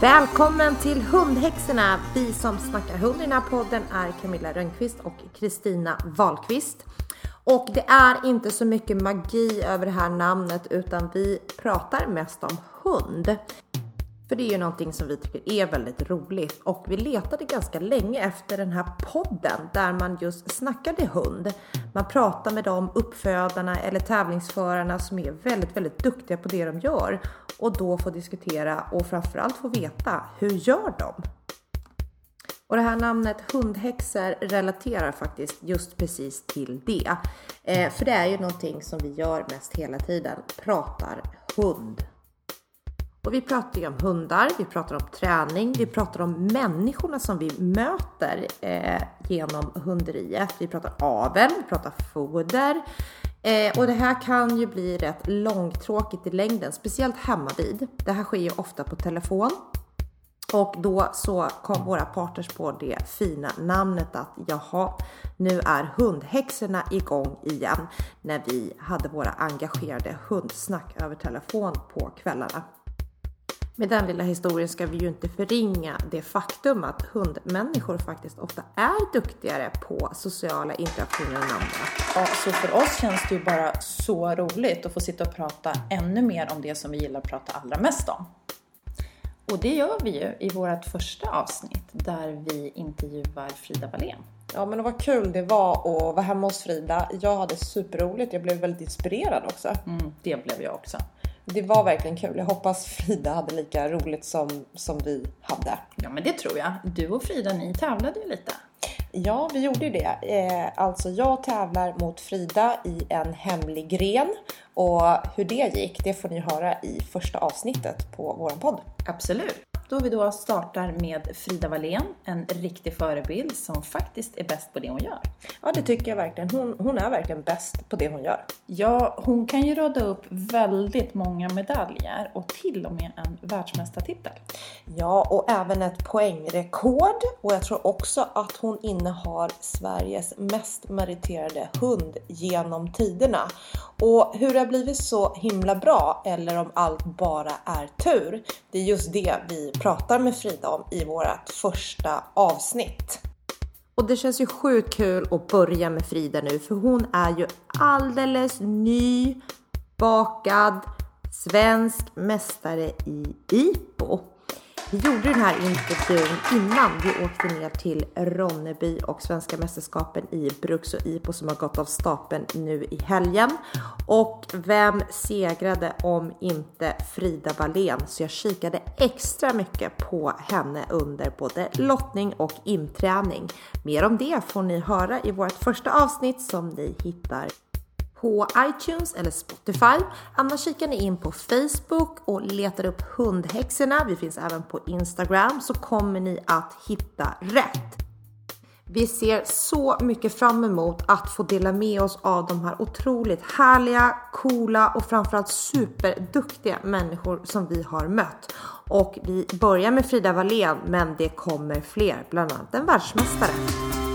Välkommen till Hundhäxorna! Vi som snackar hund i den här podden är Camilla Rönnqvist och Kristina Wahlqvist. Och det är inte så mycket magi över det här namnet utan vi pratar mest om hund. För det är ju någonting som vi tycker är väldigt roligt och vi letade ganska länge efter den här podden där man just snackade hund. Man pratar med de uppfödarna eller tävlingsförarna som är väldigt, väldigt duktiga på det de gör och då få diskutera och framförallt få veta hur gör de? Och det här namnet hundhäxor relaterar faktiskt just precis till det. Eh, för det är ju någonting som vi gör mest hela tiden, pratar hund. Och vi pratar ju om hundar, vi pratar om träning, vi pratar om människorna som vi möter eh, genom hunderiet. Vi pratar avel, vi pratar foder. Eh, och det här kan ju bli rätt långtråkigt i längden, speciellt hemma vid. Det här sker ju ofta på telefon. Och då så kom våra partners på det fina namnet att jaha, nu är hundhäxorna igång igen när vi hade våra engagerade hundsnack över telefon på kvällarna. Med den lilla historien ska vi ju inte förringa det faktum att hundmänniskor faktiskt ofta är duktigare på sociala interaktioner än andra. Ja, så för oss känns det ju bara så roligt att få sitta och prata ännu mer om det som vi gillar att prata allra mest om. Och det gör vi ju i vårt första avsnitt där vi intervjuar Frida Wallén. Ja men vad kul det var att vara hemma hos Frida. Jag hade superroligt, jag blev väldigt inspirerad också. Mm, det blev jag också. Det var verkligen kul. Jag hoppas Frida hade lika roligt som, som vi hade. Ja men det tror jag. Du och Frida ni tävlade ju lite. Ja, vi gjorde ju det. Eh, alltså jag tävlar mot Frida i en hemlig gren och hur det gick, det får ni höra i första avsnittet på vår podd. Absolut. Då vi då startar med Frida Wallén, en riktig förebild som faktiskt är bäst på det hon gör. Ja, det tycker jag verkligen. Hon, hon är verkligen bäst på det hon gör. Ja, hon kan ju rada upp väldigt många medaljer och till och med en världsmästartitel. Ja, och även ett poängrekord. Och jag tror också att hon innehar Sveriges mest meriterade hund genom tiderna. Och hur det har blivit så himla bra eller om allt bara är tur. Det är just det vi pratar med Frida om i vårt första avsnitt. Och det känns ju sjukt kul att börja med Frida nu för hon är ju alldeles ny bakad svensk mästare i IPO. Vi gjorde den här intervjun innan vi åkte ner till Ronneby och Svenska mästerskapen i Bruks och IPO som har gått av stapeln nu i helgen. Och vem segrade om inte Frida Wallén? Så jag kikade extra mycket på henne under både lottning och inträning. Mer om det får ni höra i vårt första avsnitt som ni hittar på iTunes eller Spotify. Annars kikar ni in på Facebook och letar upp hundhäxorna. Vi finns även på Instagram så kommer ni att hitta rätt. Vi ser så mycket fram emot att få dela med oss av de här otroligt härliga, coola och framförallt superduktiga människor som vi har mött. Och vi börjar med Frida Wallén, men det kommer fler, bland annat en världsmästare.